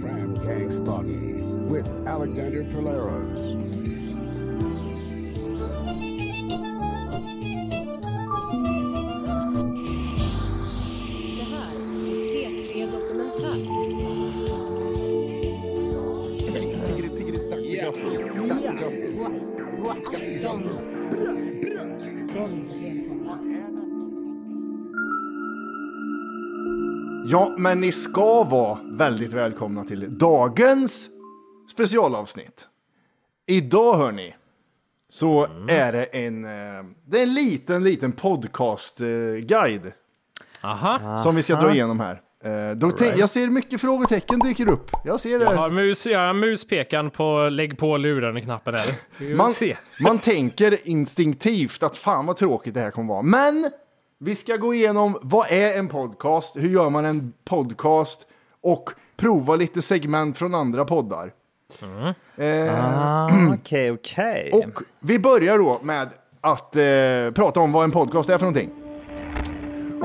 Fram Gang Spoggy with Alexander Polaros. Det här är P3 Dokumentär. God Ja, men ni ska vara väldigt välkomna till dagens specialavsnitt. Idag hörni, så är det en, eh, det är en liten, liten podcast-guide Aha. som vi ska dra igenom här. Eh, tänk- Jag ser mycket frågetecken dyker upp. Jag ser det. Jag har, mus, jag har muspekan på lägg på luren-knappen där. Man, man tänker instinktivt att fan vad tråkigt det här kommer vara. Men vi ska gå igenom vad är en podcast, hur gör man en podcast och prova lite segment från andra poddar. Eh, Okej, okej. och vi börjar då med att eh, prata om vad en podcast är för någonting.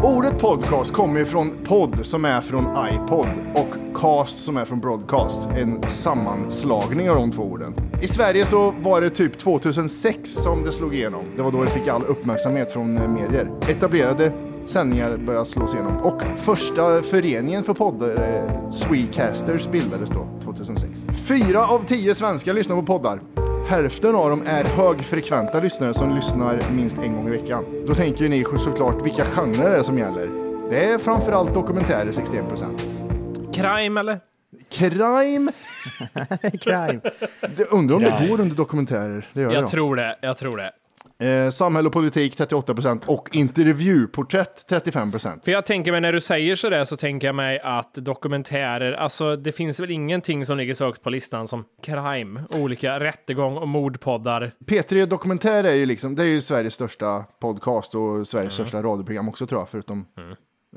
Ordet podcast kommer ju från podd som är från iPod och cast som är från broadcast. En sammanslagning av de två orden. I Sverige så var det typ 2006 som det slog igenom. Det var då det fick all uppmärksamhet från eh, medier. Etablerade sändningar började slås igenom och första föreningen för poddar, eh, Swecasters, bildades då 2006. Fyra av tio svenskar lyssnar på poddar. Hälften av dem är högfrekventa lyssnare som lyssnar minst en gång i veckan. Då tänker ju ni såklart vilka genrer det är som gäller. Det är framförallt dokumentärer 61%. Crime eller? Crime, Crime. det, undrar om det Crime. går under dokumentärer. Det gör det Jag då. tror det. Jag tror det. Eh, samhälle och politik 38% och intervjuporträtt 35%. För jag tänker mig när du säger sådär så tänker jag mig att dokumentärer, alltså det finns väl ingenting som ligger så högt på listan som crime, olika rättegång och mordpoddar. P3 Dokumentär är ju liksom, det är ju Sveriges största podcast och Sveriges största radioprogram också tror jag, förutom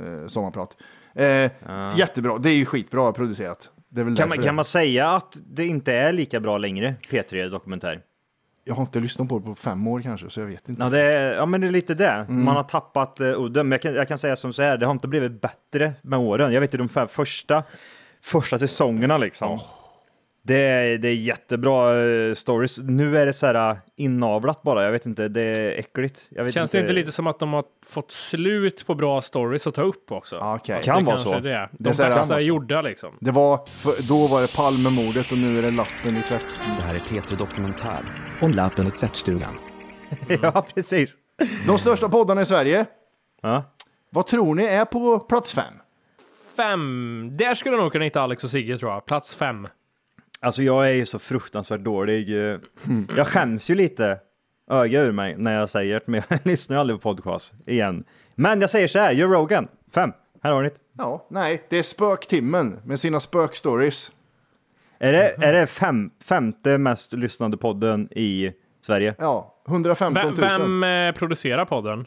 eh, Sommarprat. Eh, Jättebra, det är ju skitbra producerat. Det är väl Kan, man, kan man säga att det inte är lika bra längre, P3 Dokumentär? Jag har inte lyssnat på det på fem år kanske, så jag vet inte. Ja, det är, ja men det är lite det. Mm. Man har tappat uh, udden. Men jag kan, jag kan säga som så här, det har inte blivit bättre med åren. Jag vet ju de fem första, första säsongerna liksom. Det, är, det är jättebra eh, stories. Nu är det så här uh, inavlat bara. Jag vet inte, det är äckligt. Jag vet Känns det inte lite som att de har fått slut på bra stories att ta upp också? Ja, okej. Kan det vara kanske så. är det. De Det är så här- bästa är gjorda liksom. Det var, för, då var det Palmemordet och nu är det lappen i tvätt. Det här är P3 Dokumentär om lappen i tvättstugan. ja, precis. De största poddarna i Sverige, Ja. vad tror ni är på plats fem? Fem. Där skulle jag nog kunna hitta Alex och Sigge tror jag. Plats fem. Alltså jag är ju så fruktansvärt dålig. eh, Jag skäms ju lite öga ur mig när jag säger det, men jag lyssnar ju aldrig på podcast igen. Men jag säger så här, Joe Rogan, fem. Här har ni det. Ja, nej, det är Spöktimmen med sina spökstories. Är det, är det fem, femte mest lyssnade podden i Sverige? Ja, 115 000. Vem, vem eh, producerar podden?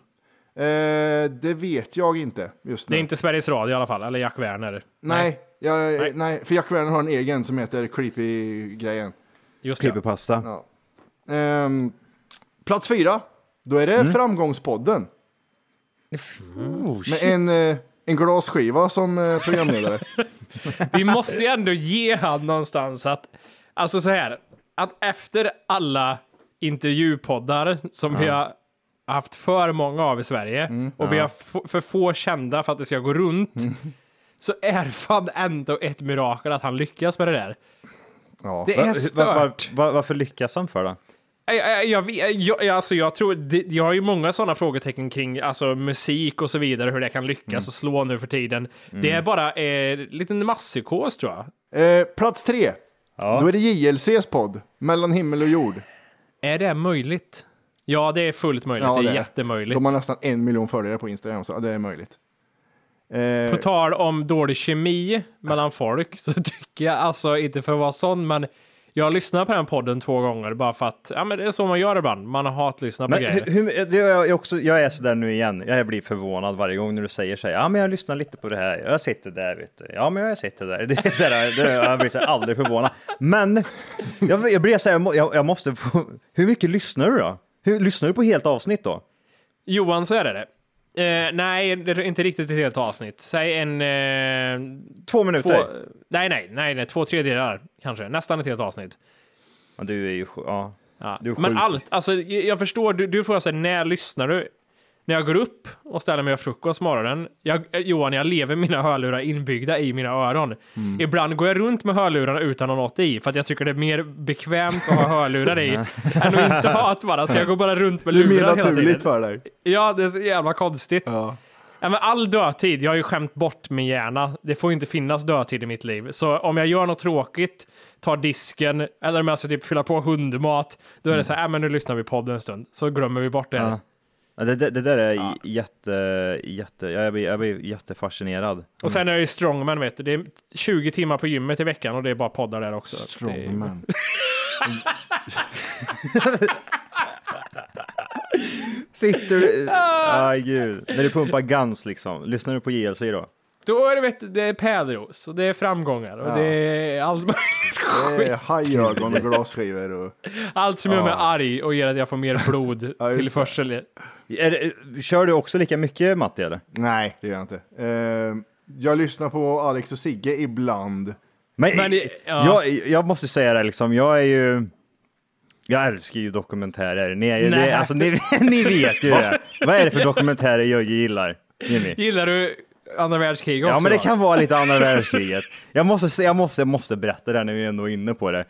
Eh, det vet jag inte just nu. Det är inte Sveriges Radio i alla fall, eller Jack Werner. Nej, jag, Nej. nej. för Jack Werner har en egen som heter Creepy-grejen. Just det. Creepypasta. Ja. Ehm, plats fyra, då är det Mm. Framgångspodden. Oh, Med en, eh, en glasskiva som eh, programledare. Vi måste ju ändå ge han någonstans att, alltså så här, att efter alla intervjupoddar som vi har haft för många av i Sverige Mm. och vi har för få kända för att det ska gå runt. Så är fan ändå ett mirakel att han lyckas med det där. Ja. Det är va- va- stört. va- varför lyckas han för då? Jag, jag, jag, alltså jag tror, det, jag har ju många sådana frågetecken kring alltså, musik och så vidare, hur det kan lyckas och slå nu för tiden. Det är bara eh, liten masspsykos tror jag. Eh, plats tre. Ja. Då är det JLCs podd, Mellan himmel och jord. Är det möjligt? Ja, det är fullt möjligt. Ja, det är det är. jättemöjligt. De har nästan en miljon följare på Instagram, så det är möjligt. Eh, På tal om dålig kemi mellan folk så tycker jag, alltså inte för att vara sån, men jag har lyssnat på den podden två gånger bara för att, ja men det är så man gör ibland. Man har hatlyssnat på Men grejer. hur, hur, det är jag, också, jag är sådär nu igen. Jag blir förvånad varje gång när du säger så här. Ja, men jag lyssnar lite på det här. Jag sitter där, vet du. Ja, men jag sitter där. Det är så här, det, jag blir så här, aldrig förvånad. Men jag, jag blir så här, jag jag, jag måste få, Hur mycket lyssnar du då? Hur, lyssnar du på helt avsnitt då? Johan, så är det. Eh, nej, det är inte riktigt ett helt avsnitt. Säg en... Eh, Två minuter? två, nej, nej, nej, nej, två tredjedelar kanske. Nästan ett helt avsnitt. Ja, du är ju... Ja. Ja. Du är Men allt, alltså jag förstår, du, du får säga när lyssnar du? När jag går upp och ställer mig och frukost på morgonen. Jag, eh, Johan, jag lever mina hörlurar inbyggda i mina öron. Mm. Ibland går jag runt med hörlurarna utan att ha något i, för att jag tycker det är mer bekvämt att ha hörlurar i än att inte ha ett bara. Så jag går bara runt med det är mer lurar hela tiden. naturligt för dig. Ja, det är så jävla konstigt. Ja. Ja, men all dödtid, jag har ju skämt bort min hjärna. Det får inte finnas dödtid i mitt liv. Så om jag gör något tråkigt, tar disken, eller om jag ska typ fylla på hundmat, då är det så här, äh, men nu lyssnar vi podden en stund. Så glömmer vi bort det. Ja. Ja, det, det, det där är jätte, jätte, jag blir, jag blir jättefascinerad. Och sen är jag ju strongman, vet du. Det är 20 timmar på gymmet i veckan och det är bara poddar där också. Det, Strongman. Sitter du... Aj gud. När du pumpar Guns liksom, lyssnar du på JLC då? då är det, vet du, det är pärleros och det är framgångar och Ja. det är allt möjligt Det är skit. hajögon och glasskivor och... Allt som gör mig Ja. arg och ger att jag får mer blod Ja, just till det. försel. Är det, kör du också lika mycket Matti eller? Nej, det gör jag inte. Eh, jag lyssnar på Alex och Sigge ibland. Men, Men det- ja. jag, jag måste säga det liksom, jag är ju... Jag älskar ju dokumentärer. Ni, är ju, det, alltså, ni, ni vet ju det. Vad är det för dokumentärer jag gillar? Jimmy? Gillar du andra världskriget också? Ja, men det då? kan vara lite andra världskriget. Jag måste, jag måste, jag måste berätta det här när vi ändå är inne på det.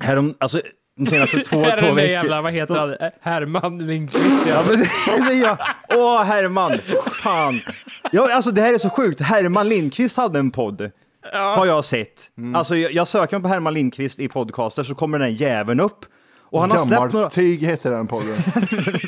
Härom, alltså, de senaste två, Här är två veckor. jävla, vad heter han? Herman Lindqvist. Ja, men. Åh, Herman. Fan. Ja, alltså, det här är så sjukt. Herman Lindqvist hade en podd. Har jag sett. Alltså, jag, jag söker mig på Herman Lindqvist i podcaster så kommer den här jäveln upp. Och han har släppt några... Gammalt tyg heter den podden.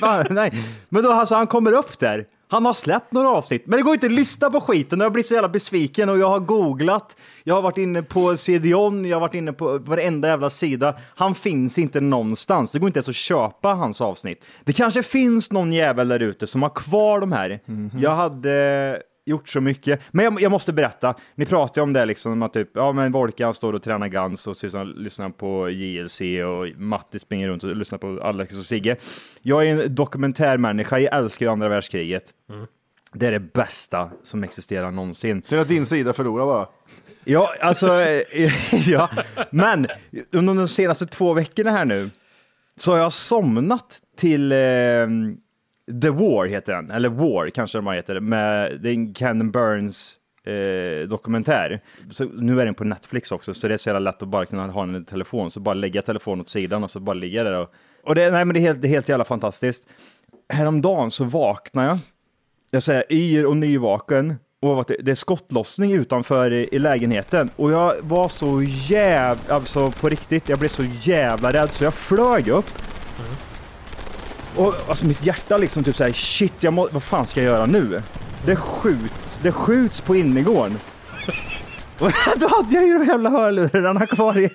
Fan, nej. Men då alltså, han kommer upp där. Han har släppt några avsnitt, men det går inte att lyssna på skiten och jag blir så jävla besviken och jag har googlat. Jag har varit inne på CDON, jag har varit inne på varenda jävla sida. Han finns inte någonstans. Det går inte ens att köpa hans avsnitt. Det kanske finns någon jävel där ute som har kvar de här. Jag hade gjort så mycket. Men jag, jag måste berätta, ni pratar ju om det liksom, om att typ, ja men Volkan står och tränar Guns och lyssnar, lyssnar på JLC och Matti springer runt och lyssnar på Alex och Sigge. Jag är en dokumentärmänniska, jag älskar ju andra världskriget. Det är det bästa som existerar någonsin. Synd att din sida förlorar bara. Ja, alltså, ja. Men under de senaste två veckorna här nu så har jag somnat till eh, The War heter den, eller War kanske de heter, med det är en Ken Burns eh, dokumentär. Så nu är den på Netflix också, så det är så jävla lätt att bara kunna ha den i telefon, så bara lägga telefonen åt sidan och så bara ligga där. Och, och det, nej, men det, är helt, det är helt jävla fantastiskt. Häromdagen så vaknar jag jag säger yr och nyvaken och det, det är skottlossning utanför i, i lägenheten och jag var så jävla, alltså på riktigt, jag blev så jävla rädd så jag flög upp. Och alltså mitt hjärta liksom typ såhär, shit, jag må, vad fan ska jag göra nu? Det skjuts, det skjuts på innergården. Och då hade jag ju de jävla hörlurarna kvar. i-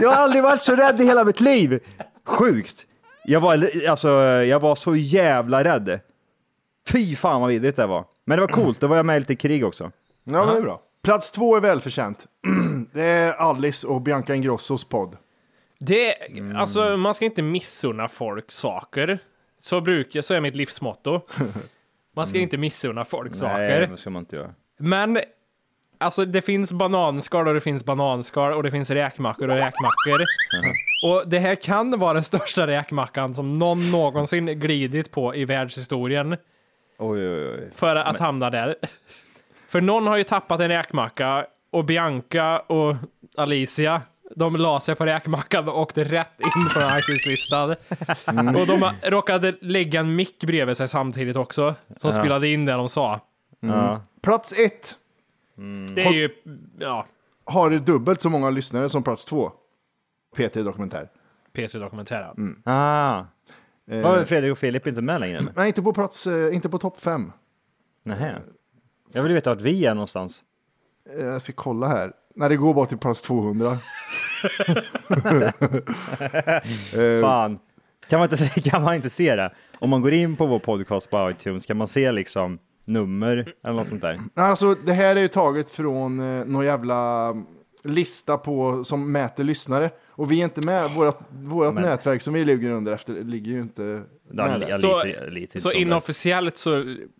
Jag har aldrig varit så rädd i hela mitt liv. Sjukt. Jag var, alltså, jag var så jävla rädd. Fy fan vad vidrigt det var. Men det var coolt, då var jag med i lite krig också. Ja, men det är bra. Plats två är välförtjänt. Det är Alice och Bianca Ingrossos podd. Det, alltså, man ska inte missunna folk saker. Så brukar, så är mitt livsmotto. Man ska inte missunna folk Nej, saker. det ska man inte göra. Men Alltså det finns bananskal och det finns bananskal och det finns räkmackor och räkmackor. Och det här kan vara den största räkmackan som någon någonsin glidit på i världshistorien. Oj, oj, oj. För att hamna där. För någon har ju tappat en räkmacka och Bianca och Alicia de la sig på räkmackan och åkte rätt in på iTunes-listan. Och de råkade lägga en mick bredvid sig samtidigt också, som Ja. spelade in det de sa. Ja. Plats ett Det är ju, ja, har dubbelt så många lyssnare som plats två. P3 Dokumentär. P3 Dokumentär. Ah. Eh, Var Fredrik och Filip inte med längre? eller? Nej, inte på plats, eh, inte på topp fem. Nähä. Jag vill veta vart vi är någonstans. Eh, Jag ska kolla här. Nej, det går bara till plats 200. Eh, Fan. Kan man, inte, se- kan man inte se det? Om man går in på vår podcast på iTunes, kan man se liksom nummer eller något sånt där? Alltså, det här är ju taget från eh, någon jävla lista på, som mäter lyssnare. Och vi är inte med. Vårat, vårat Men- nätverk som vi ligger under efter ligger ju inte Ja, med. li- där. Så, lite- lite så inofficiellt så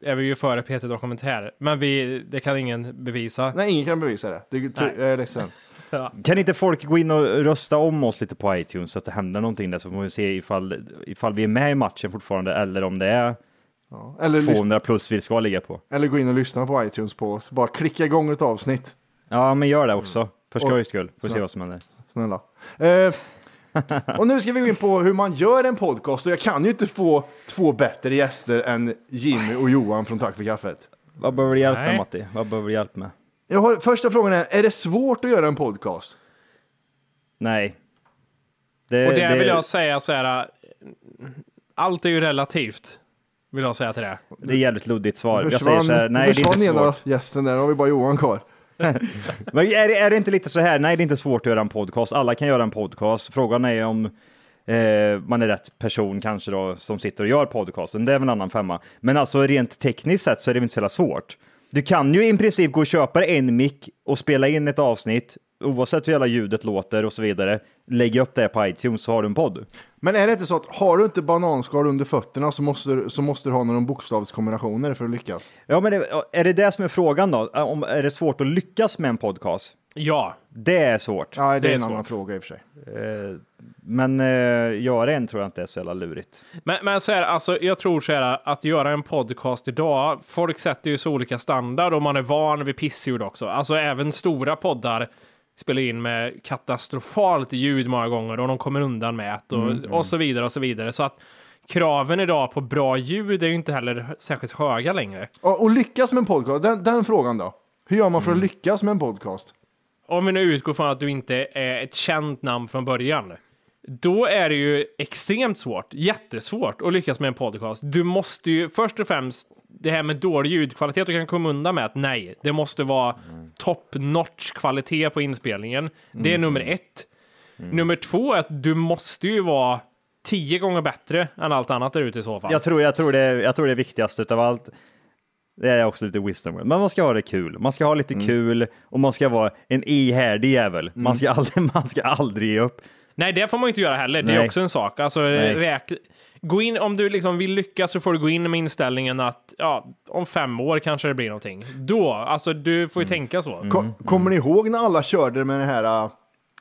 är vi ju före P3 Dokumentär. Men vi, det kan ingen bevisa. Nej, ingen kan bevisa det. det Nej. jag är ledsen. Kan inte folk gå in och rösta om oss lite på iTunes så att det händer någonting där så får vi se ifall, ifall vi är med i matchen fortfarande eller om det är Eller, lys- 200 plus vi ska ligga på. eller gå in och lyssna på iTunes på oss. Bara klicka igång ett avsnitt. Ja, men gör det också. För skojs skull. Får se så. vad som händer. Snälla. Eh, och nu ska vi gå in på hur man gör en podcast. Och jag kan ju inte få två bättre gäster än Jimmy och Johan från Tack för kaffet. Vad behöver du hjälp Nej. med Matti? Vad behöver du hjälp med? Jag har, första frågan är, är det svårt att göra en podcast? Nej. Det, Och det, vill jag säga så här. Allt är ju relativt. Vill jag säga till det. det är jävligt luddigt svar. Jag säger Försvann, så här, nej det är försvann inte svårt. gästen där, har vi bara Johan kvar. Men är, det- är det inte lite så här, nej det är inte svårt att göra en podcast, alla kan göra en podcast. Frågan är om eh, man är rätt person kanske då som sitter och gör podcasten, det är väl en annan femma. Men alltså rent tekniskt sett så är det inte så jävla svårt. Du kan ju i princip gå och köpa en mick och spela in ett avsnitt, oavsett hur jävla ljudet låter och så vidare, lägga upp det på iTunes så har du en podd. Men är det inte så att har du inte bananskal under fötterna så måste, du- så måste du ha några bokstavskombinationer för att lyckas? Ja, men det, är det det som är frågan då? Om, är det svårt att lyckas med en podcast? Ja, Det är svårt. Ja, det, Det är är en svårt. annan fråga i och för sig. Eh, Men eh, göra en tror jag inte är så jävla lurigt. Men, men så här, alltså, jag tror så här att göra en podcast idag, folk sätter ju så olika standard och man är van vid pissljud också. Alltså även stora poddar spelar in med katastrofalt ljud många gånger och de kommer undan med det och, och så vidare och så vidare. Så att kraven idag på bra ljud är ju inte heller särskilt höga längre. Och, och lyckas med en podcast, den, den frågan då? Hur gör man för att Mm. lyckas med en podcast? Om vi nu utgår från att du inte är ett känt namn från början. Då är det ju extremt svårt, jättesvårt att lyckas med en podcast. Du måste ju först och främst, det här med dålig ljudkvalitet, du kan komma undan med att nej, det måste vara top notch kvalitet på inspelningen. Det är nummer ett. Nummer två är att du måste ju vara tio gånger bättre än allt annat där ute i så fall. Jag tror, jag tror, det, jag tror det är viktigast utav allt. Det är också lite wisdom. Men man ska ha det kul. Man ska ha lite kul och man ska vara en ihärdig jävel. Man, ska aldrig, man ska aldrig ge upp. Nej, det får man inte göra heller. Det är Nej. också en sak. Alltså, räk... Gå in, om du liksom vill lyckas så får du gå in med inställningen att ja, om fem år kanske det blir någonting. Då, alltså du får ju tänka så. Ko- Mm. Kommer ni ihåg när alla körde med det här, uh,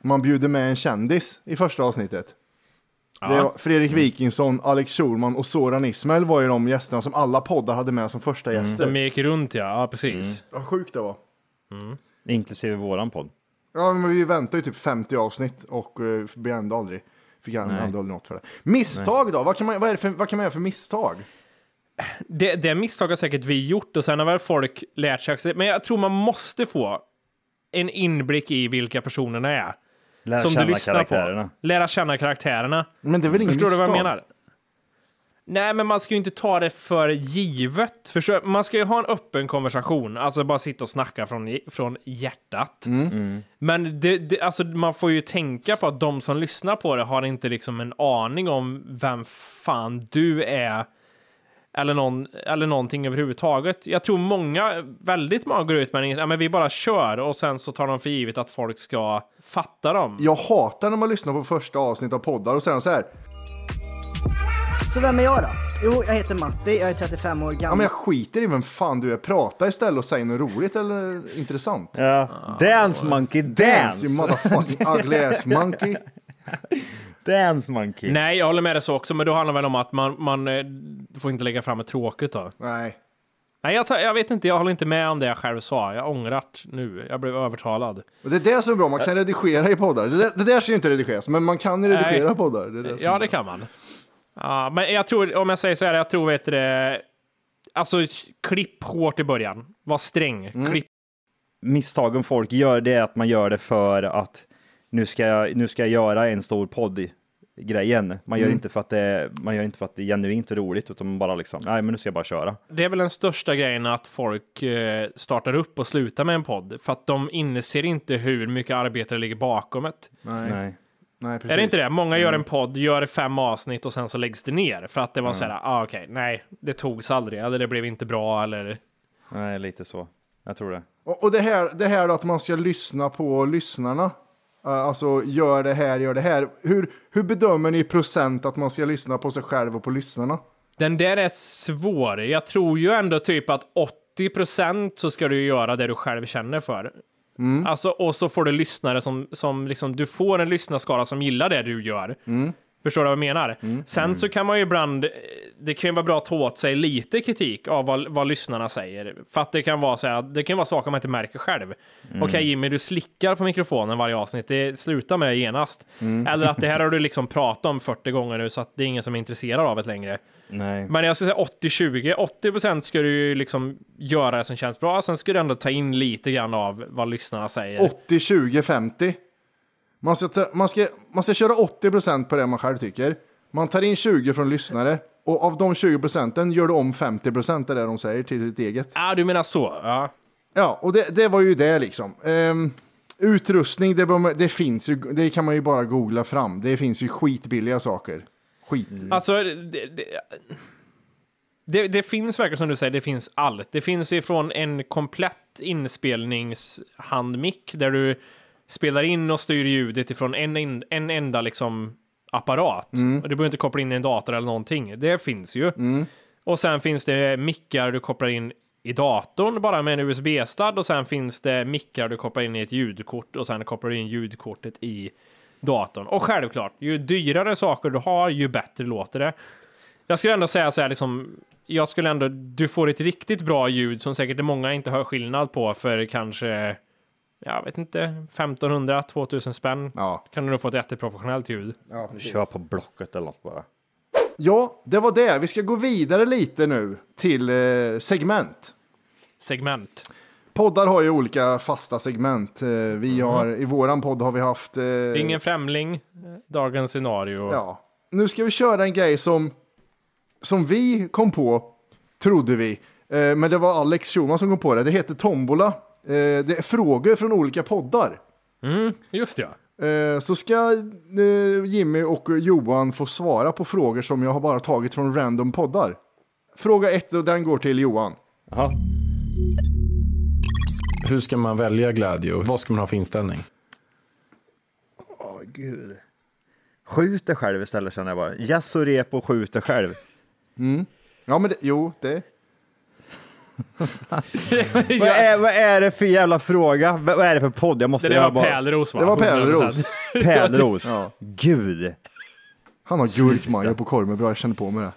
man bjuder med en kändis i första avsnittet? Det var Fredrik Wikingsson, Alex Schulman och Soran Ismail var ju de gästerna som alla poddar hade med som första gäster. Som gick runt ja, ja precis. Vad sjukt det var. Inklusive våran podd. Ja, men vi väntade ju typ 50 avsnitt och uh, blev ändå aldrig, fick ändå Nej. aldrig något för det. Misstag då? Vad kan, man, vad, är det för, vad kan man göra för misstag? Det, det misstag har säkert vi gjort och sen har väl folk lärt sig. Men jag tror man måste få en inblick i vilka personerna är. Lära som känna du lyssnar karaktärerna. på. Lära känna karaktärerna. Men det är väl ingen Förstår du vad jag misstag? menar? Nej, men man ska ju inte ta det för givet. Förstår? Man ska ju ha en öppen konversation, alltså bara sitta och snacka från, från hjärtat. Men det, det, alltså, man får ju tänka på att de som lyssnar på det har inte liksom en aning om vem fan du är. Eller, någon, eller någonting överhuvudtaget. Jag tror många, väldigt många går ut med en, ja, men vi bara kör och sen så tar de för givet att folk ska fatta dem. Jag hatar när man lyssnar på första avsnitt av poddar och säger så här. Så vem är jag då? Jo, jag heter Matti, jag är 35 år Ja, gammal. men jag skiter i vem fan du är. Prata istället och säg något roligt eller intressant. Ja. Dance monkey, dance! you motherfucking ugly ass monkey. Dance monkey. Nej, jag håller med dig så också, men då handlar det väl om att man, man eh, får inte lägga fram ett tråkigt då. Nej. Nej, jag, tar, jag vet inte, jag håller inte med om det jag själv sa. Jag ångrar nu. Jag blev övertalad. Och det är det som är bra, man kan redigera i poddar. Det där, det där ska ju inte redigeras, men man kan ju redigera Nej. poddar. Det är det Ja, är det bra. kan man. Ja, men jag tror, om jag säger så här, jag tror, vet du det, alltså klipp hårt i början. Var sträng. Mm. Klipp. Misstagen folk gör det är att man gör det för att nu ska jag, nu ska jag göra en stor podd grejen. Man gör, Mm. inte för att det, man gör inte för att det är genuint roligt, utan man bara liksom, nej men nu ska jag bara köra. Det är väl den största grejen att folk eh, startar upp och slutar med en podd. För att de inser inte hur mycket arbete det ligger bakom ett. Nej. Nej. Nej, precis. Är det inte det? Många gör Mm. en podd, gör fem avsnitt och sen så läggs det ner. För att det var så här, ah, okej, nej, det togs aldrig, eller det blev inte bra, eller... Nej, lite så. Jag tror det. Och, och det här, det här att man ska lyssna på lyssnarna. Uh, alltså, gör det här, gör det här. Hur, hur bedömer ni procent att man ska lyssna på sig själv och på lyssnarna? Den där är svår. Jag tror ju ändå typ att 80% så ska du göra det du själv känner för. Mm. Alltså, och så får du lyssnare som, som liksom, du får en lyssnarskara som gillar det du gör. Mm. Förstår du vad jag menar? Sen så kan man ju ibland, eh, det kan ju vara bra att ta åt sig lite kritik av vad, vad lyssnarna säger. För att det kan vara så här, det kan vara saker man inte märker själv. Mm. Okej Jimmy, du slickar på mikrofonen varje avsnitt, det slutar med det genast. Mm. Eller att det här har du liksom pratat om 40 gånger nu så att det är ingen som är intresserad av det längre. Nej. Men jag skulle säga 80-20. 80% ska du ju liksom göra det som känns bra, sen ska du ändå ta in lite grann av vad lyssnarna säger. 80, 20, 50. Man ska, ta, man ska, man ska köra 80 procent på det man själv tycker. Man tar in 20 från lyssnare. Och av de 20 procenten gör du om 50 procent av det de säger till ditt eget. Ja, ah, du menar så? Ja. Ja, och det, det var ju det liksom. Ehm, utrustning, det, man- det finns ju, det kan man ju bara googla fram. Det finns ju skitbilliga saker. Skit. Alltså, det, det, det, det finns verkligen som du säger, det finns allt. Det finns ifrån en komplett inspelningshandmick där du spelar in och styr ljudet ifrån en, en, en enda liksom apparat. Mm. Och du behöver inte koppla in en dator eller någonting. Det finns ju. Och sen finns det mickar du kopplar in i datorn bara med en USB-sladd och sen finns det mickar du kopplar in i ett ljudkort och sen kopplar du in ljudkortet i datorn. Och självklart, ju dyrare saker du har, ju bättre låter det. Jag skulle ändå säga så här, liksom, jag skulle ändå, du får ett riktigt bra ljud som säkert många inte hör skillnad på för kanske, jag vet inte, 1500, 2000 spänn. Ja. Kan du nog få ett jätteprofessionellt ljud. Ja, precis. Kör på Blocket eller något bara. ja, det var det. Vi ska gå vidare lite nu till eh, segment. Segment. Poddar har ju olika fasta segment. Eh, vi har, I våran podd har vi haft... Eh, Ingen främling, dagens scenario. Ja. Nu ska vi köra en grej som, som vi kom på, trodde vi. Eh, men det var Alex Schulman som kom på det. Det heter Tombola. Eh, det är frågor från olika poddar. Mm, just det. Eh, så ska eh, Jimmy och Johan få svara på frågor som jag har bara tagit från random poddar. Fråga ett och den går till Johan. Jaha. Hur ska man välja glädje och vad ska man ha för inställning? Åh gud. Skjut dig själv istället känner jag bara. Jazz och rep och skjut dig själv. Ja, men det, jo, det. Vad, är, vad är det för jävla fråga? Vad är det för podd? Jag måste Det jag var Pärleros va? Det var Pärleros. 100%. Pärleros. Ja. Gud. Han har gurkmaja på korven, bra, jag känner på mig det.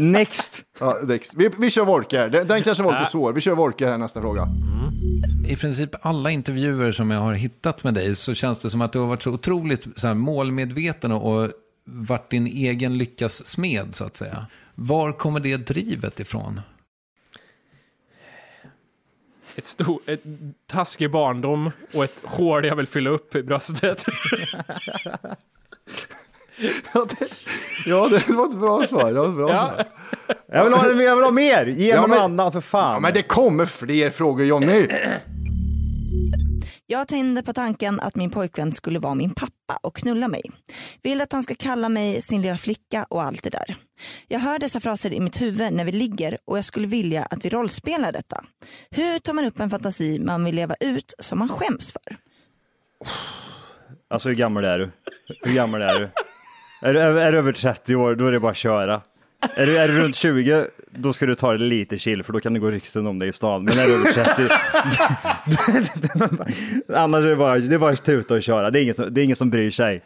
Next. Ja, next. Vi, vi kör Wolke här. Den, den kanske var lite svår. Vi kör Wolke här nästa fråga. I princip alla intervjuer som jag har hittat med dig så känns det som att du har varit så otroligt så här, målmedveten och, och varit din egen lyckas smed så att säga. Var kommer det drivet ifrån? Ett, stor, ett taskig barndom och ett hål jag vill fylla upp i bröstet. Ja, det, ja, det var ett bra svar. Det var ett bra Ja. svar. Jag vill ha, jag vill ha mer. Ge Ja, men- något annat för fan. Ja, men det kommer fler frågor Jonny. Jag tände på tanken att min pojkvän skulle vara min pappa och knulla mig. Vill att han ska kalla mig sin lilla flicka och allt det där. Jag hör dessa fraser i mitt huvud när vi ligger och jag skulle vilja att vi rollspelar detta. Hur tar man upp en fantasi man vill leva ut som man skäms för? Alltså hur gammal är du? Hur gammal är du? Är är, är du över 30 år, då är det bara att köra. Är du, är du runt 20, då ska du ta det lite chill, för då kan det gå rykten om dig i stan. Men är du över 30, annars är det bara, det är bara att tuta och köra. Det är, inget, det är ingen som bryr sig.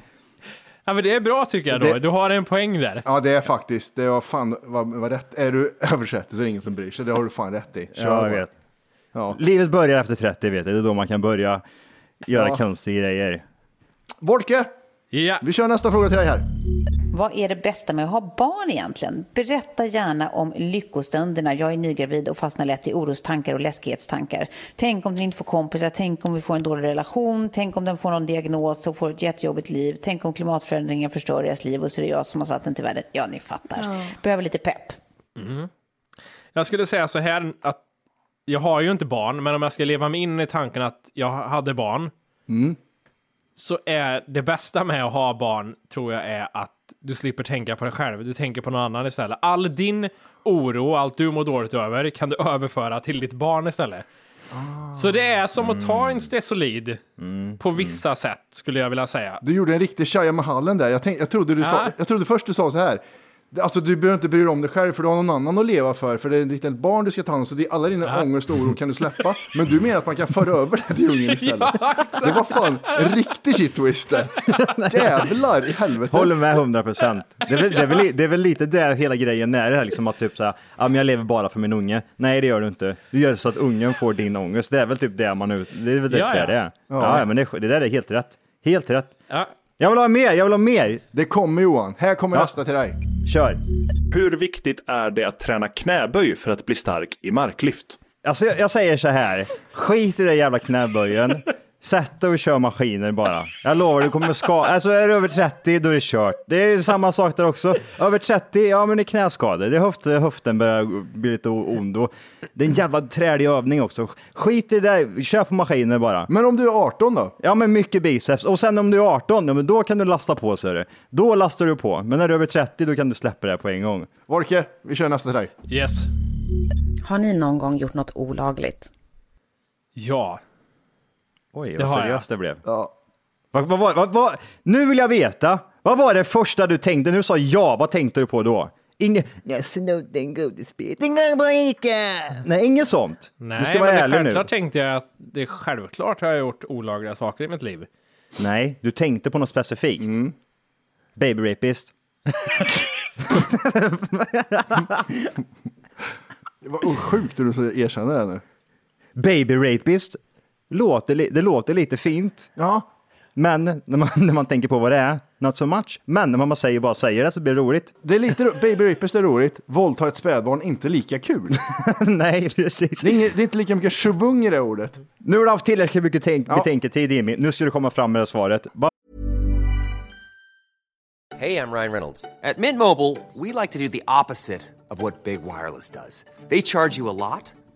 Ja, men det är bra tycker jag då. Det- Du har en poäng där. Ja, det är faktiskt, det var fan vad, vad rätt. Är du över 30 så är det ingen som bryr sig. Det har du fan rätt i. Kör Ja, jag vet. Ja. Livet börjar efter 30, vet du. Det är då man kan börja göra Ja. konstiga grejer. Volke, Ja. vi kör nästa fråga till dig här. Vad är det bästa med att ha barn egentligen? Berätta gärna om lyckostunderna. Jag är nygravid och fastnar lätt i orostankar och läskighetstankar. Tänk om den inte får kompisar, tänk om vi får en dålig relation, tänk om den får någon diagnos och får ett jättejobbigt liv, tänk om klimatförändringen förstör deras liv och så är det jag som har satt den till världen. Ja, ni fattar. Behöver lite pepp. Mm. Jag skulle säga så här att jag har ju inte barn, men om jag ska leva mig in i tanken att jag hade barn, Mm. så är det bästa med att ha barn, tror jag, är att du slipper tänka på dig själv. Du tänker på någon annan istället. All din oro, allt du mår dåligt över, kan du överföra till ditt barn istället. Så det är som att ta en Stesolid på vissa sätt, skulle jag vilja säga. Du gjorde en riktig Shia Mahallen där. Jag, tänk, jag, trodde du sa, Ja. jag trodde först du sa så här. Alltså du behöver inte bry dig om dig själv för du har någon annan att leva för. För det är ett litet barn du ska ta hand om. Så det är alla dina ångest och oro kan du släppa. Men du menar att man kan föra över det till ungen istället. det var fan en riktig shit twist. Jävlar i helvete. Håller med 100 procent. Det, är väl- det, är väl- det är väl lite där hela grejen är, det här liksom att typ såhär, ja men jag lever bara för min unge. Nej det gör du inte. Du gör så att ungen får din ångest. Det är väl typ det man ut, det är väl det Ja, där ja. det är. Ja. Ja, men det, det där är helt rätt. Helt rätt. Ja. Jag vill ha mer, jag vill ha mer. Det kommer Johan. Här kommer Ja. nästa till dig. Kör. Hur viktigt är det att träna knäböj för att bli stark i marklyft? Alltså jag, jag säger så här, skit i den jävla knäböjen. Sätt dig och kör maskiner bara. Jag lovar, du kommer ska... Alltså är du över 30, då är det kört. Det är samma sak där också. Över 30, ja men det är knäskador. Det är höft, höften börjar bli lite ond. Och det är en jävla trälig övning också. Skit i det där, kör på maskiner bara. Men om du är 18 då? Ja men mycket biceps. Och sen om du är 18, ja, men då kan du lasta på så är det. Då lastar du på. Men när du är över 30, då kan du släppa det på en gång. Volke, vi kör nästa till dig. Yes. Har ni någon gång gjort något olagligt? Ja. Oj, Det vad har jag. seriöst det blev. Ja. Vad, vad, vad, vad, vad, nu vill jag veta. Vad var det första du tänkte du sa ja? Vad tänkte du på då? Inget, jag snodde en godisbit en gång på Ica. Nej, inget sånt. Nej, du ska vara det ärlig nu. självklart tänkte jag att det är självklart har jag gjort olagliga saker i mitt liv. Nej, du tänkte på något specifikt. Mm. Baby rapist. Det var sjukt hur du så erkänner det nu. Baby rapist. Låter, li- det låter lite fint. Ja. Men när man, när man tänker på vad det är, not so much. Men när man bara säger, bara säger det så blir det roligt. Det är lite ro- Baby rapist är roligt. Våldta ett spädbarn inte lika kul. Nej, precis. Det är, inget, det är inte lika mycket tjuvung i det ordet. Nu har du haft tillräckligt mycket tänk, Ja. betänketid Jimmy. Nu ska du komma fram med det svaret. Bara Hey, I'm Ryan Reynolds. At Mint Mobile, we like to do the opposite of what Big Wireless does. They charge you a lot,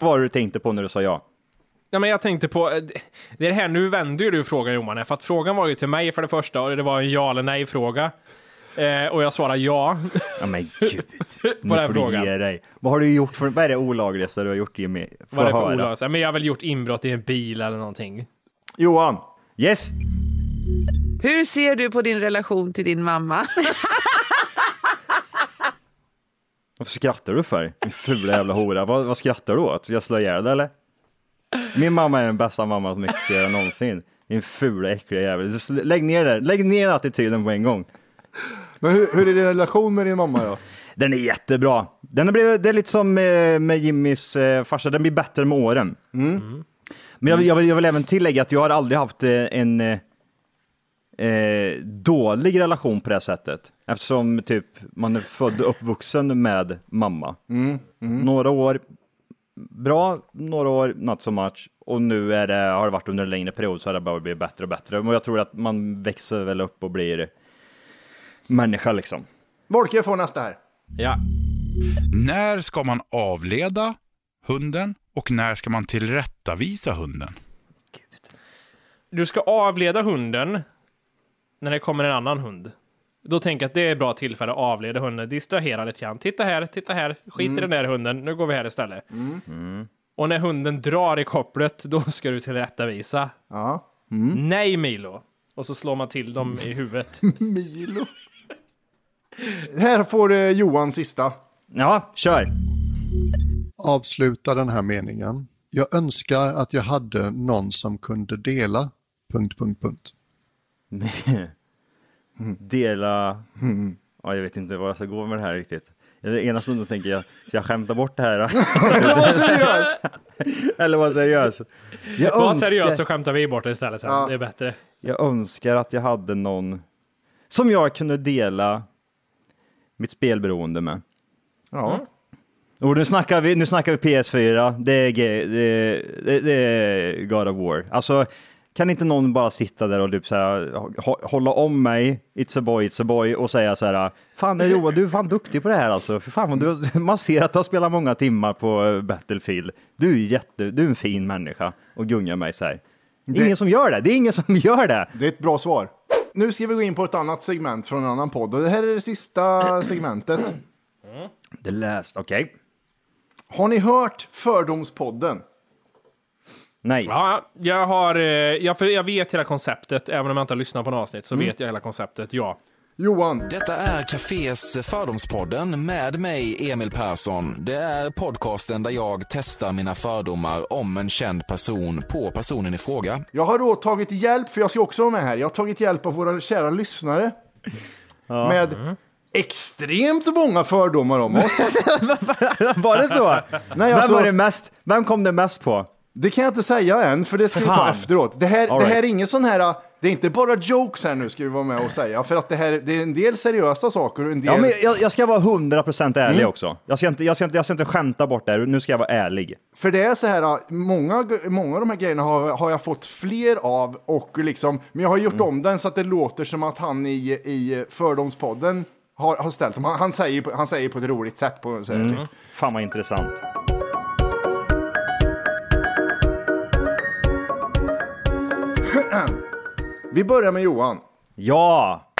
Vad var det du tänkte på när du sa ja? Ja, men jag tänkte på, eh, det är det här, nu vänder ju du frågan Johan, för att frågan var ju till mig för det första och det var en ja eller nej fråga. Eh, och jag svarade ja. Ja men gud. på Nu får du frågan. ge dig. Vad har du gjort för, vad är det olagligaste du har gjort Jimmy? Får Vad är det för olagligt? Men jag har väl gjort inbrott i en bil eller någonting. Johan. Yes. Hur ser du på din relation till din mamma? Varför skrattar du för? Din fula jävla hora. Vad, vad skrattar du åt? Ska jag slå ihjäl dig eller? Min mamma är den bästa mamma som existerar någonsin. Din fula äckliga jävel. Lägg ner det. Lägg ner attityden på en gång. Men hur, hur är din relation med din mamma då? Den är jättebra. Den har blivit, det är lite som med, med Jimmys eh, farsa, den blir bättre med åren. Mm. Men jag, jag, vill, jag vill även tillägga att jag har aldrig haft eh, en eh, dålig relation på det sättet. Eftersom typ man är född och uppvuxen med mamma. Mm, mm. Några år bra, några år not so much. Och nu är det, har det varit under en längre period så har det bara blivit bättre och bättre. Men jag tror att man växer väl upp och blir människa liksom. Volke får nästa här. Ja. När ska man avleda hunden och när ska man tillrättavisa hunden? Du ska avleda hunden när det kommer en annan hund. Då tänker jag att det är ett bra tillfälle att avleda hunden, distrahera lite grann. Titta här, titta här, skit Mm. i den där hunden, nu går vi här istället. Och när hunden drar i kopplet, då ska du tillrättavisa. Ja. Mm. Nej Milo! Och så slår man till dem i huvudet. Milo. Här får eh, Johan sista. Ja, kör. Avsluta den här meningen. Jag önskar att jag hade någon som kunde dela... Punkt, punkt, punkt. Dela... Ja, jag vet inte vad jag ska gå med det här riktigt. Ena stunden tänker jag, ska jag skämta bort det här? Eller var seriös. Eller vara seriös. Jag Var önskar- seriös så skämtar vi bort det istället sen. Ja. Det är bättre. Jag önskar att jag hade någon som jag kunde dela mitt spelberoende med. Ja. Och nu snackar vi, nu snackar vi PS4, det är, det, är- det är God of War. Alltså, kan inte någon bara sitta där och typ så här, hå- hålla om mig, it's a boy, it's a boy, och säga så här, fan Johan, du är fan duktig på det här alltså. För fan, du, man ser att du har spelat många timmar på eh, Battlefield. Du är jätte, du är en fin människa och gungar mig så här. Det- Ingen som gör det, det är ingen som gör det. Det är ett bra svar. Nu ska vi gå in på ett annat segment från en annan podd. Och det här är det sista segmentet. The last, okej. Har ni hört Fördomspodden? Nej. Ja, jag har, eh, jag, för jag vet hela konceptet, även om jag inte har lyssnat på en avsnitt så Mm. vet jag hela konceptet, ja. Johan. Detta är Cafés Fördomspodden med mig, Emil Persson. Det är podcasten där jag testar mina fördomar om en känd person på personen i fråga. Jag har då tagit hjälp, för jag ska också vara med här. Jag har tagit hjälp av våra kära lyssnare. Med extremt många fördomar om oss. Var det så? Nej, vem, alltså- var det mest, vem kom det mest på? Det kan jag inte säga än, för det ska vi ta Fan. efteråt. Det här, All det här right. är ingen sån här, det är inte bara jokes här nu ska vi vara med och säga. För att det här, det är en del seriösa saker och en del... Ja, men jag, jag ska vara 100% ärlig Mm. också. Jag ska, inte, jag, ska inte, jag ska inte skämta bort det här, nu ska jag vara ärlig. För det är så här, många, många av de här grejerna har, har jag fått fler av och liksom, men jag har gjort om den så att det låter som att han i, i Fördomspodden har, har ställt dem. Han, han, säger, på- han säger på ett roligt sätt. På, så här, Mm. typ. Fan vad intressant. Vi börjar med Johan. Ja!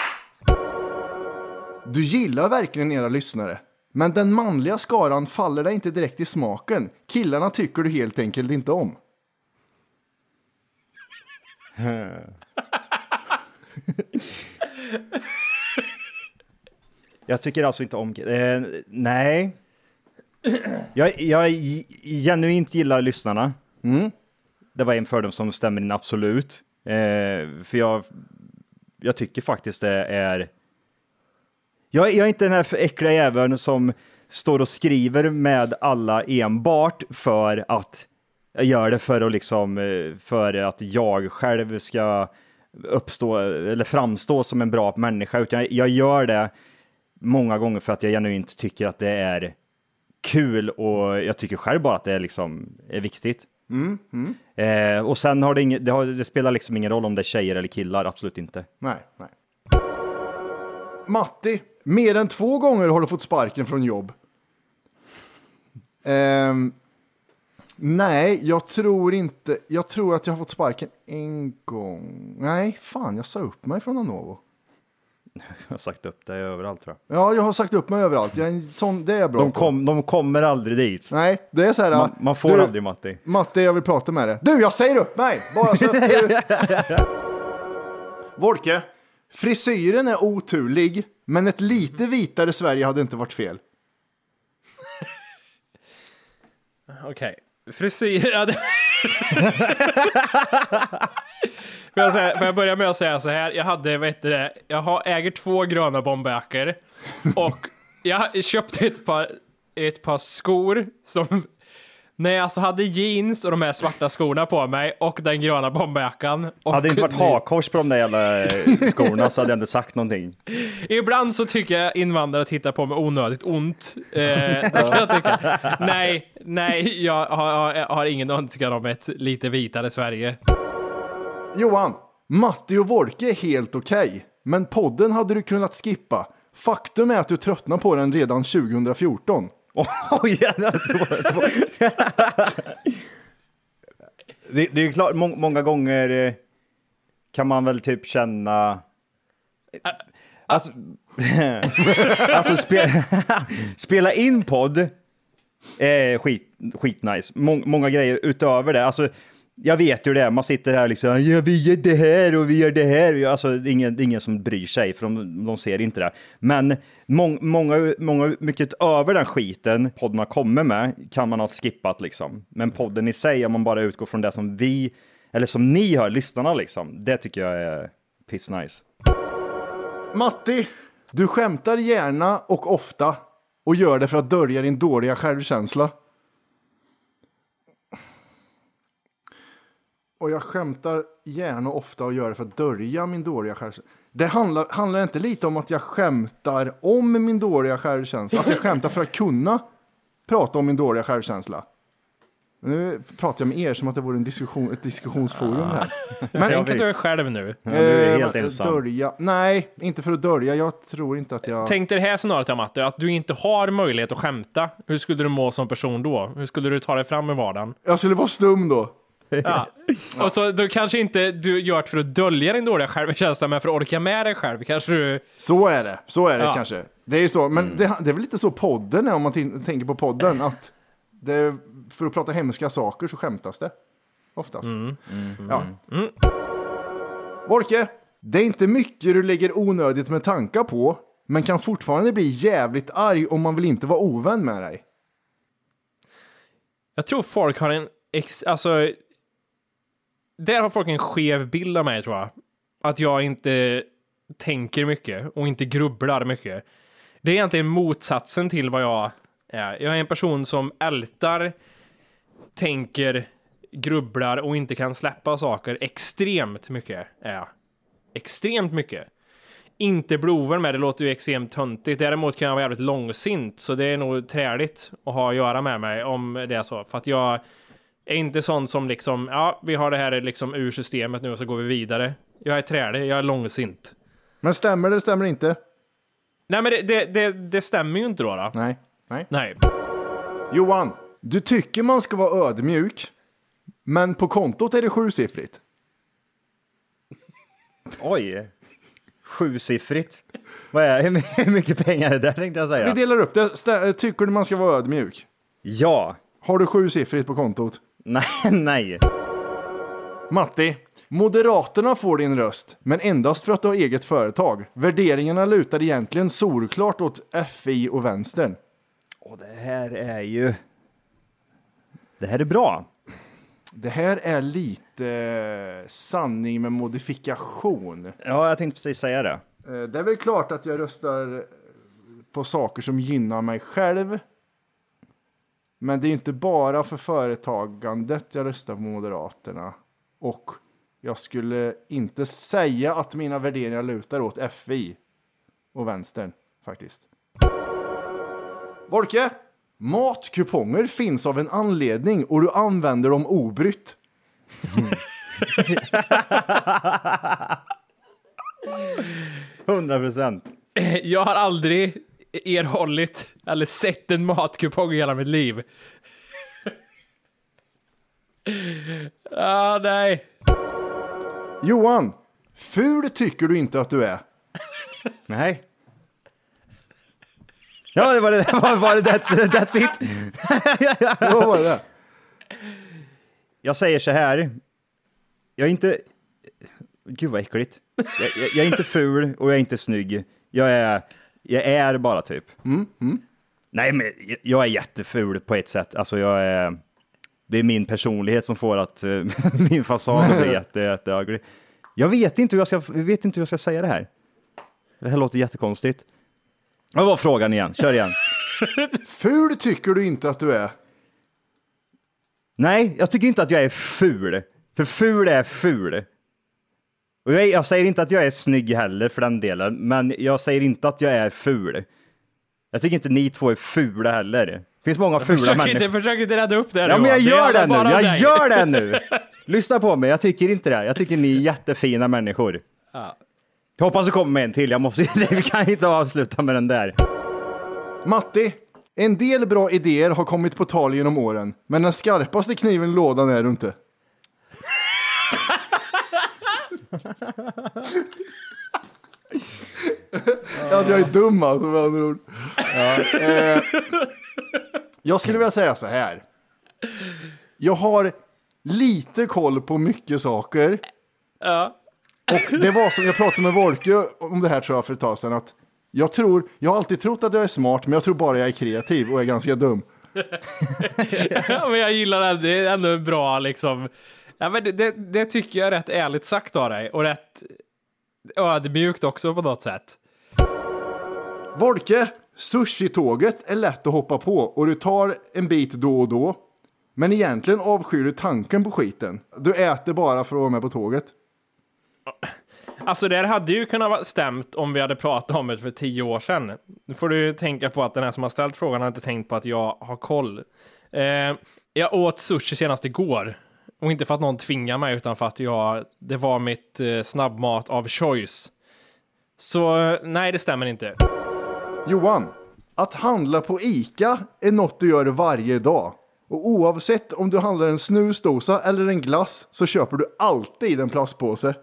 Du gillar verkligen era lyssnare. Men den manliga skaran faller dig inte direkt i smaken. Killarna tycker du helt enkelt inte om. Jag tycker alltså inte om... Eh, nej. Jag, jag genuint gillar lyssnarna. Mm. Det var en fördom som stämmer in absolut. Eh, för jag, jag tycker faktiskt det är... Jag, jag är inte den här äckliga jäveln som står och skriver med alla enbart för att jag gör det för att liksom, eh, för att jag själv ska uppstå eller framstå som en bra människa, utan jag, jag gör det många gånger för att jag genuint tycker att det är kul och jag tycker själv bara att det är liksom är viktigt. Mm, mm. Eh, och sen har det, inget, det, har, det spelar liksom ingen roll om det är tjejer eller killar, absolut inte. Nej, nej. Matti, mer än två gånger har du fått sparken från jobb. Eh, nej, jag tror inte. Jag tror att jag har fått sparken en gång. Nej, fan, jag sa upp mig från Anovo. Jag har sagt upp det överallt tror jag. Ja, jag har sagt upp mig överallt. Jag är en sån, det är jag bra De, på. kom, de kommer aldrig dit. Nej, det är så här. Man, man får du, aldrig Matti. Matte, jag vill prata med dig. Du, jag säger upp mig! Bara så att du... Volke, frisyren är oturlig, men ett lite vitare Sverige hade inte varit fel. Okej. Frisyr... Ja, det... får, jag säga, får jag börja med att säga så här. Jag hade, vad heter det, jag har, äger två gröna bomberjackor och jag köpte ett par, ett par skor som när jag alltså hade jeans och de här svarta skorna på mig och den gröna bomberjackan. och- Hade det inte varit hakkors på de där jävla eh, skorna så hade jag inte sagt någonting. Ibland så tycker jag invandrare tittar på mig onödigt ont. Eh, jag tycka. Nej, nej, jag har, har ingen önskan om ett lite vitare Sverige. Johan, Matti och Wolke är helt okej, men podden hade du kunnat skippa. Faktum är att du tröttnade på den redan 2014. Oj, Det, det är klart, må, många gånger eh, kan man väl typ känna... Eh, alltså, alltså spe, spela in podd är skit, skitnice. Mång, många grejer utöver det. Alltså, jag vet ju det, man sitter här liksom, ja, vi gör det här och vi gör det här. Alltså, det är ingen, det är ingen som bryr sig, för de, de ser inte det. Men mång, många, många, mycket över den skiten podden kommer med kan man ha skippat liksom. Men podden i sig, om man bara utgår från det som vi, eller som ni hör, lyssnarna liksom, det tycker jag är piss nice. Matti, du skämtar gärna och ofta och gör det för att dölja din dåliga självkänsla. Och jag skämtar gärna och ofta och gör det för att dölja min dåliga självkänsla. Det handlar, handlar inte lite om att jag skämtar om min dåliga självkänsla? Att jag skämtar för att kunna prata om min dåliga självkänsla? Nu pratar jag med er som att det vore en diskussion, ett diskussionsforum här. Tänk att du är själv nu. Eh, Dölja. Nej, inte för att dölja. Jag tror inte att jag... Tänk dig det här scenariot, ja, Matte, att du inte har möjlighet att skämta. Hur skulle du må som person då? Hur skulle du ta dig fram i vardagen? Jag skulle vara stum då. Ja. Och så då kanske inte du gör det för att dölja din dåliga självkänsla, men för att orka med dig själv. Kanske du... Så är det, så är det Ja. kanske. Det är ju så, men det, det är väl lite så podden är om man tänker på podden. Att det, för att prata hemska saker så skämtas det. Oftast. Ja. Wolke, det är inte mycket du lägger onödigt med tankar på, men kan fortfarande bli jävligt arg om man vill inte vara ovän med dig. Jag tror folk har en... Ex, alltså... Där har folk en skev bild av mig, tror jag. Att jag inte tänker mycket och inte grubblar mycket. Det är egentligen motsatsen till vad jag är. Jag är en person som ältar, tänker, grubblar och inte kan släppa saker extremt mycket. Är jag. Extremt mycket. Inte bloven med, det låter ju extremt töntigt. Däremot kan jag vara jävligt långsint, så det är nog träligt att ha att göra med mig om det är så. För att jag är inte sån som liksom, ja, vi har det här liksom ur systemet nu och så går vi vidare. Jag är trälig, jag är långsint. Men stämmer det, stämmer inte? Nej, men det, det, det, det stämmer ju inte då. då. Nej. Nej. Nej. Johan, du tycker man ska vara ödmjuk, men på kontot är det sjusiffrigt. Oj, sjusiffrigt. Vad är hur mycket pengar är det där tänkte jag säga. Vi delar upp det. Tycker du man ska vara ödmjuk? Ja. Har du sjusiffrigt på kontot? Nej, nej. Matti, Moderaterna får din röst, men endast för att du har eget företag. Värderingarna lutar egentligen solklart åt FI och vänstern. Och det här är ju... Det här är bra. Det här är lite eh, sanning med modifikation. Ja, jag tänkte precis säga det. Eh, Det är väl klart att jag röstar på saker som gynnar mig själv. Men det är inte bara för företagandet jag röstar på Moderaterna. Och jag skulle inte säga att mina värderingar lutar åt FI och vänstern faktiskt. Volke, matkuponger finns av en anledning och du använder dem obrytt. 100 procent. Jag har aldrig erhållit eller sett en matkupong i hela mitt liv. ah, nej. Johan, ful tycker du inte att du är. Nej. Ja, det var det. Var, var det that's, that's it. Vad var det? Jag säger så här. Jag är inte... Gud vad äckligt. Jag, jag, jag är inte ful och jag är inte snygg. Jag är, jag är bara typ. Nej, men jag- är jätteful på ett sätt. Alltså jag är... Det är min personlighet som får att eh, min fasad blir jätte, jätteugly. Jag vet inte hur jag ska, jag vet inte hur jag ska säga det här. Det här låter jättekonstigt. Vad var frågan igen? Kör igen. Ful tycker du inte att du är? Nej, jag tycker inte att jag är ful. För ful är ful. Och jag, jag säger inte att jag är snygg heller för den delen, men jag säger inte att jag är ful. Jag tycker inte ni två är fula heller. Det finns många fula Försök människor. inte, försök inte rädda upp det här Ja, men jag gör det nu. Jag dig. gör det nu. Lyssna på mig. Jag tycker inte det. Jag tycker ni är jättefina människor. Ja. Jag hoppas det kommer med en till. Jag måste, vi kan inte avsluta med den där. Matti, en del bra idéer har kommit på tal genom åren, men den skarpaste kniven i lådan är du inte. Att jag är dum alltså med andra ord. Eh, jag skulle vilja säga så här. Jag har lite koll på mycket saker. Ja. Och det var som jag pratade med Wolke om det här tror jag för ett tag sedan. Att jag tror, jag har alltid trott att jag är smart, men jag tror bara jag är kreativ och är ganska dum. Ja, men jag gillar det. Det är ändå bra liksom. Ja, men det, det, det tycker jag är rätt ärligt sagt av dig och rätt ödmjukt också på något sätt. Wolke, sushi-tåget är lätt att hoppa på och du tar en bit då och då. Men egentligen avskyr du tanken på skiten. Du äter bara för att vara med på tåget. Alltså det här hade ju kunnat vara stämt om vi hade pratat om det för tio år sedan. Nu får du ju tänka på att den här som har ställt frågan har inte tänkt på att jag har koll. Eh, jag åt sushi senast igår. Och inte för att någon tvingar mig utan för att jag, det var mitt eh, snabbmat av choice. Så eh, nej, det stämmer inte. Johan, att handla på ICA är något du gör varje dag. Och oavsett om du handlar en snusdosa eller en glass så köper du alltid en plastpåse.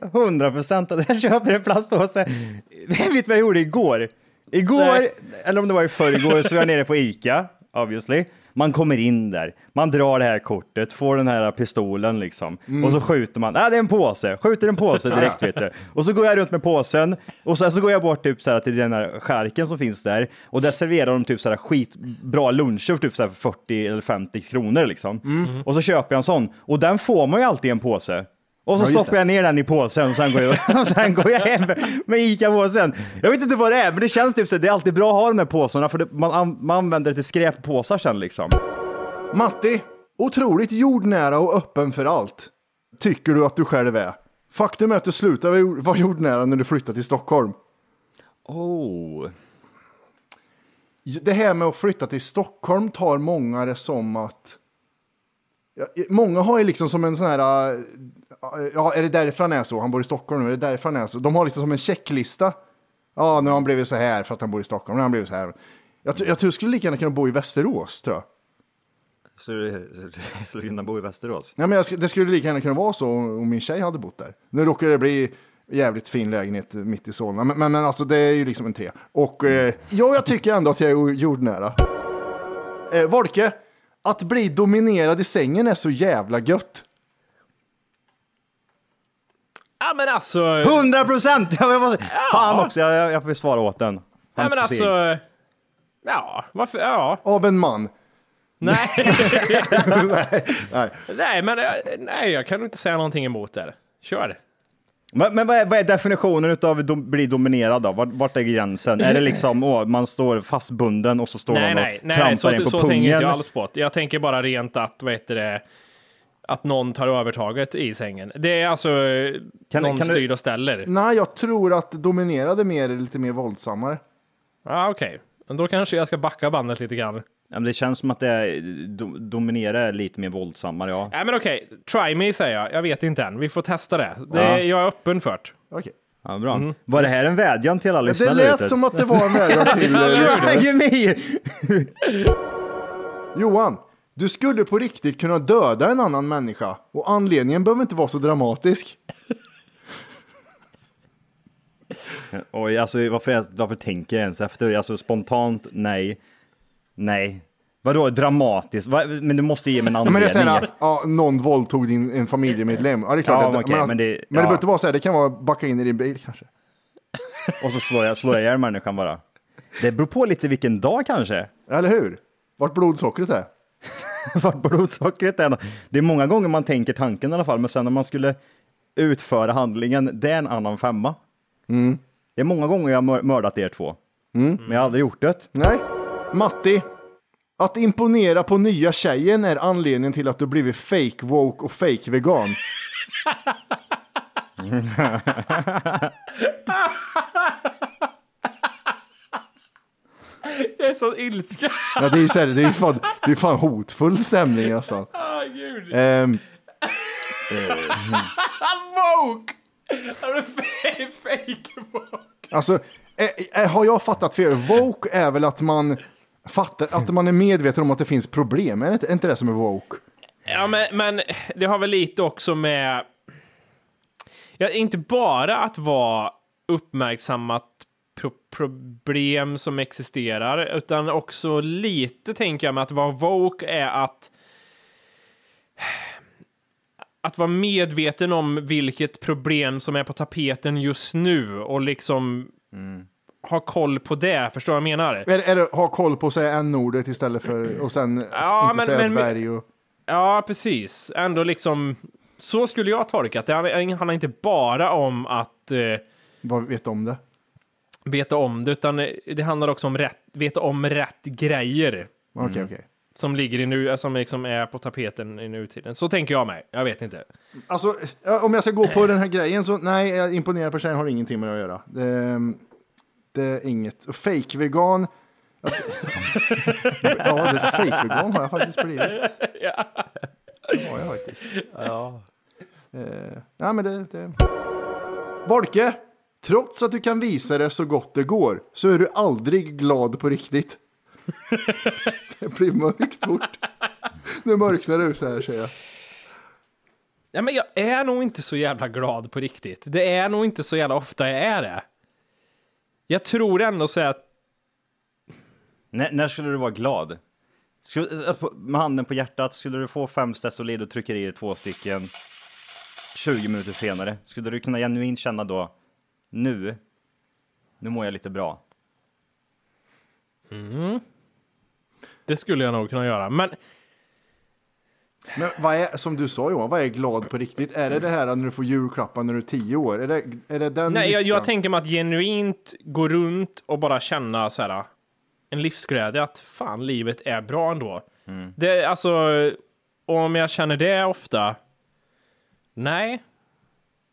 100 procent att jag köper en plastpåse. Vet du vad jag gjorde igår? Igår, Nej. eller om det var i förrgår, så var jag nere på Ica, obviously. Man kommer in där, man drar det här kortet, får den här pistolen liksom. Mm. Och så skjuter man, ah, det är en påse, skjuter en påse direkt vet du. Och så går jag runt med påsen och sen så går jag bort typ så här till den här skärken som finns där. Och där serverar de typ så här skitbra luncher för typ så här 40 eller 50 kronor liksom. Mm. Och så köper jag en sån. Och den får man ju alltid i en påse. Och så Ja, stoppar jag ner den i påsen och sen går jag, och sen går jag hem med ICA-påsen. Jag vet inte vad det är, men det känns typ så. Det är alltid bra att ha de här påsarna för det, man, an- man använder det till skräppåsar sen liksom. Matti, otroligt jordnära och öppen för allt. Tycker du att du själv är. Faktum är att du slutade vara jordnära när du flyttade till Stockholm. Oh. Det här med att flytta till Stockholm tar många det som att... Många har ju liksom som en sån här... Ja, är det därför han är så? Han bor i Stockholm nu, är det därför han är så? De har liksom som en checklista. Ja, nu har han blivit så här för att han bor i Stockholm, nu har han blivit så här. Jag, tror- jag tror jag skulle lika gärna kunna bo i Västerås, tror jag. Så du skulle kunna bo i Västerås? Ja, men jag, det skulle lika gärna kunna vara så om min tjej hade bott där. Nu råkar det bli jävligt fin lägenhet mitt i Solna, men, men, men alltså det är ju liksom en tre. Och eh, ja, jag tycker ändå att jag är jordnära. Eh, Volke, att bli dominerad i sängen är så jävla gött. Ja men alltså... 100 procent! Fan också, jag, jag, får svara åt den. Ja Han men ser. alltså... Ja, varför? Ja. Av en man. Nej. Nej. nej, men eh, nej, jag kan inte säga någonting emot det. Kör. Men, men vad, är, vad är definitionen av dom, bli dominerad då? Vart, vart är gränsen? Är det liksom, åh, man står fastbunden och så står nej, man och nej, nej, trampar så, en på så pungen? tänker inte jag alls på det. Jag tänker bara rent att, vad heter det, att någon tar övertaget i sängen. Det är alltså, Kan- någon kan du- styr och ställer. Nej, jag tror att dominerade mer är lite mer våldsammare. Ja, okej. Men då kanske jag ska backa bandet lite grann. Ja, men det känns som att det är, do, dominera är lite mer våldsammare, ja. Nej, men okej. Try me säger jag. Jag vet inte än. Vi får testa det. det Ja. Jag är öppen för det. Okej. Ja, bra. Mm. Var det här en vädjan till alla Det lyssnare? lät ute? som att det var en vädjan till eh, lyssnare. Try me! Johan, du skulle på riktigt kunna döda en annan människa och anledningen behöver inte vara så dramatisk. Oj, alltså varför, varför tänker jag ens efter? Alltså spontant, nej. Nej. Vadå dramatiskt? Va? Men du måste ge mig en Ja, men det är anledning. såhär, ja, någon våldtog din en familjemedlem. Ja, det är klart. Ja, att, okej, men, men det- men det behöver inte vara så här, det kan vara backa in i din bil kanske. Och så slår jag, slår jag ihjäl människan bara. Det beror på lite vilken dag kanske. Eller hur? Vart blodsockret är. Vart blodsockret är. Det är många gånger man tänker tanken i alla fall, men sen när man skulle utföra handlingen, det är en annan femma. Mm. Det är många gånger jag har mör- mördat er två. Men jag har aldrig gjort det. Nej. Matti. Att imponera på nya tjejen är anledningen till att du blivit fake woke och fake vegan. Det är sån ilska. Ja, det är ju så här, det är ju fan, det är fan hotfull stämning nästan. Ah, gud. Ehm, Woke! Han är fa- fake woke. alltså, eh, eh, har jag fattat fel? Woke är väl att man fattar, att man är medveten om att det finns problem. Är det inte, är inte det som är woke? Ja, men, men det har väl lite också med... Ja, inte bara att vara uppmärksammat pro problem som existerar, utan också lite tänker jag med att vara woke är att att vara medveten om vilket problem som är på tapeten just nu och liksom ha koll på det. Förstår du vad jag menar? Är, är det ha koll på att säga n-ordet istället för och sen Ja, inte men- säga men- dvärg och... Ja, precis. Ändå liksom... Så skulle jag tolka det. Det handlar inte bara om att eh, Vad vet om det? Veta om det, utan det handlar också om rätt, veta om rätt grejer. Okej, okej. Som ligger i nu, som liksom är på tapeten i nutiden. Så tänker jag mig. Jag vet inte. Alltså, om jag ska gå på den här grejen så nej, jag imponerar på tjejen har ingenting med det att göra. Det, det är inget. Fake-vegan. ja, det fake-vegan har jag faktiskt blivit. ja. Det har jag faktiskt. Ja. Eh, nej, men det, det... Volke, trots att du kan visa det så gott det går så är du aldrig glad på riktigt. det blir mörkt fort. Nu mörknar det så här säger jag. Ja, men jag är nog inte så jävla glad på riktigt. Det är nog inte så jävla ofta jag är det. Jag tror ändå så att När, när skulle du vara glad? Skulle, på- med handen på hjärtat, skulle du få fem Stesolid och trycker i dig två stycken 20 minuter senare, skulle du kunna genuint känna då, nu, nu mår jag lite bra. Mm. Det skulle jag nog kunna göra. Men Men vad är, som du sa Johan, vad är glad på riktigt? Är det det här när du får julklappar när du är tio år? Är det, är det den nej, jag, jag tänker mig att genuint gå runt och bara känna så här en livsglädje att fan, livet är bra ändå. Det är alltså, om jag känner det ofta, nej,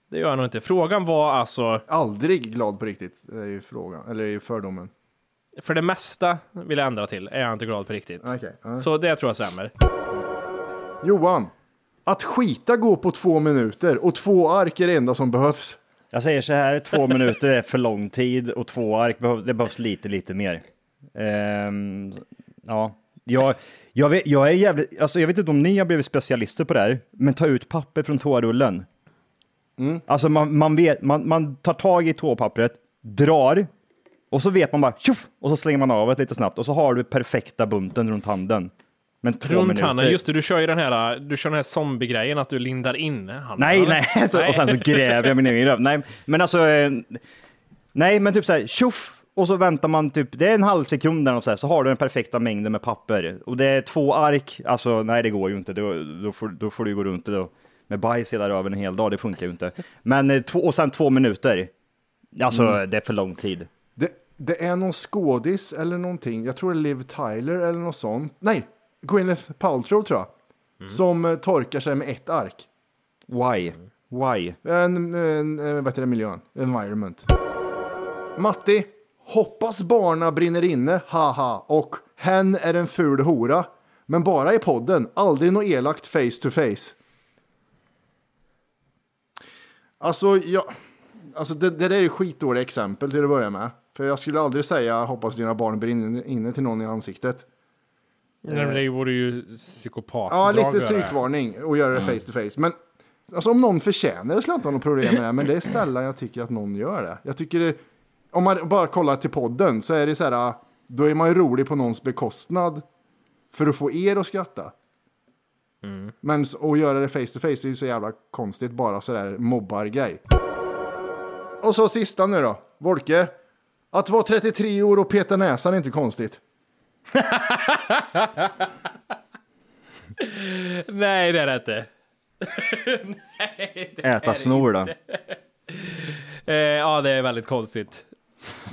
det gör jag nog inte. Frågan var alltså, Aldrig glad på riktigt, är ju frågan, eller är ju fördomen. för det mesta vill jag ändra till, är jag inte glad på riktigt. Okej, ja. Så det tror jag stämmer. Johan, att skita går på två minuter och två ark är det enda som behövs. Jag säger så här, två minuter är för lång tid och två ark behövs, det behövs lite, lite mer. Ehm, ja, jag, jag, vet, jag är jävligt, alltså jag vet inte om ni har blivit specialister på det här, men ta ut papper från toarullen. Alltså man, man, vet, man, man tar tag i toapappret, drar och så vet man bara tjoff och så slänger man av det lite snabbt och så har du perfekta bunten runt handen. Men två Runt minuter. handen, just det, du kör ju den här, du kör den här zombie-grejen att du lindar in handen. Nej, eller? nej, så, och sen så gräver jag min egen röv. Nej, men alltså, eh, nej, men typ så här, tjoff, och så väntar man typ, det är en halv sekund och så, här, så har du den perfekta mängden med papper. Och det är två ark, alltså nej det går ju inte, då, då, får, då får du gå runt då, med bajs hela röven en hel dag, det funkar ju inte. Men eh, två, och sen två minuter, alltså Mm. det är för lång tid. Det, det är någon skådis eller någonting, jag tror det är Liv Tyler eller något sånt. Nej, Gwyneth Paltrow tror jag. Som eh, torkar sig med ett ark. Why? Why? En, en, en vad heter det, miljön? Environment. Matti, hoppas barna brinner inne, haha, och hen är en ful hora. Men bara i podden, aldrig något elakt face to face. Alltså, jag, alltså det, det där är skitdåliga exempel till att börja med. För jag skulle aldrig säga hoppas dina barn brinner inne till någon i ansiktet. Nej, men det vore ju psykopat. Ja, lite psykvarning och göra det Mm. face to face. Men alltså, om någon förtjänar det skulle jag inte ha något problem med det. Men det är sällan jag tycker att någon gör det. Jag tycker det, om man bara kollar till podden så är det så här, då är man ju rolig på någons bekostnad för att få er att skratta. Men s- att göra det face to face är ju så jävla konstigt, bara sådär mobbar-grej. Och så sista nu då, Volke. Att vara 33 år och peta näsan är inte konstigt. Nej, det är det inte. Nej, det är Äta snor då? Eh, ja, det är väldigt konstigt.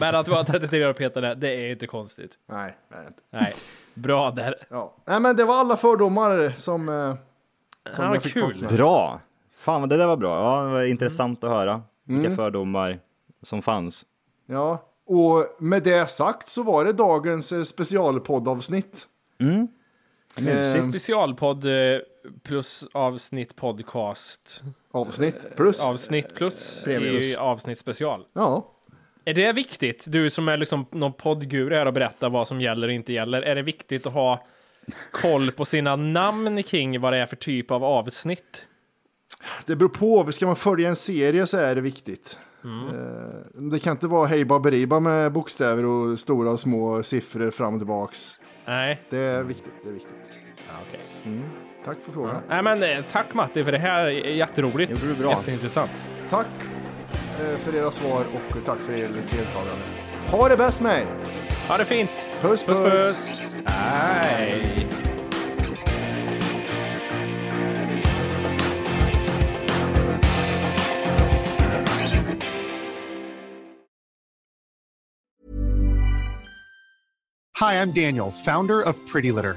Men att vara 33 år och peta det, det är inte konstigt. Nej, det är inte. Nej, bra där. Ja. Nej, men det var alla fördomar som, eh, som Ja, jag fick kul. Bra! Fan, vad det där var bra. Ja, det var intressant att höra vilka Mm. fördomar som fanns. Ja, och med det sagt så var det dagens eh, specialpoddavsnitt. Mm. Eh, Specialpodd eh, plus avsnitt podcast. Avsnitt plus. Avsnitt plus Premium i avsnitt special. Ja. Är det viktigt? Du som är liksom någon poddguru här och berättar vad som gäller och inte gäller. Är det viktigt att ha koll på sina namn kring vad det är för typ av avsnitt? Det beror på, ska man följa en serie så är det viktigt. Mm. Eh, Det kan inte vara hej baberiba med bokstäver och stora och små siffror fram och tillbaks. Nej. Det är viktigt, det är viktigt. Mm. Tack för frågan. Nej men eh, tack Matti för det här är jätteroligt. Det bra. Jätteintressant. Tack för era svar och tack för ert deltagande. Ha det bäst med er! Ha det fint! Puss puss! Puss puss! Hej! Hi, I'm Daniel, founder of Pretty Litter.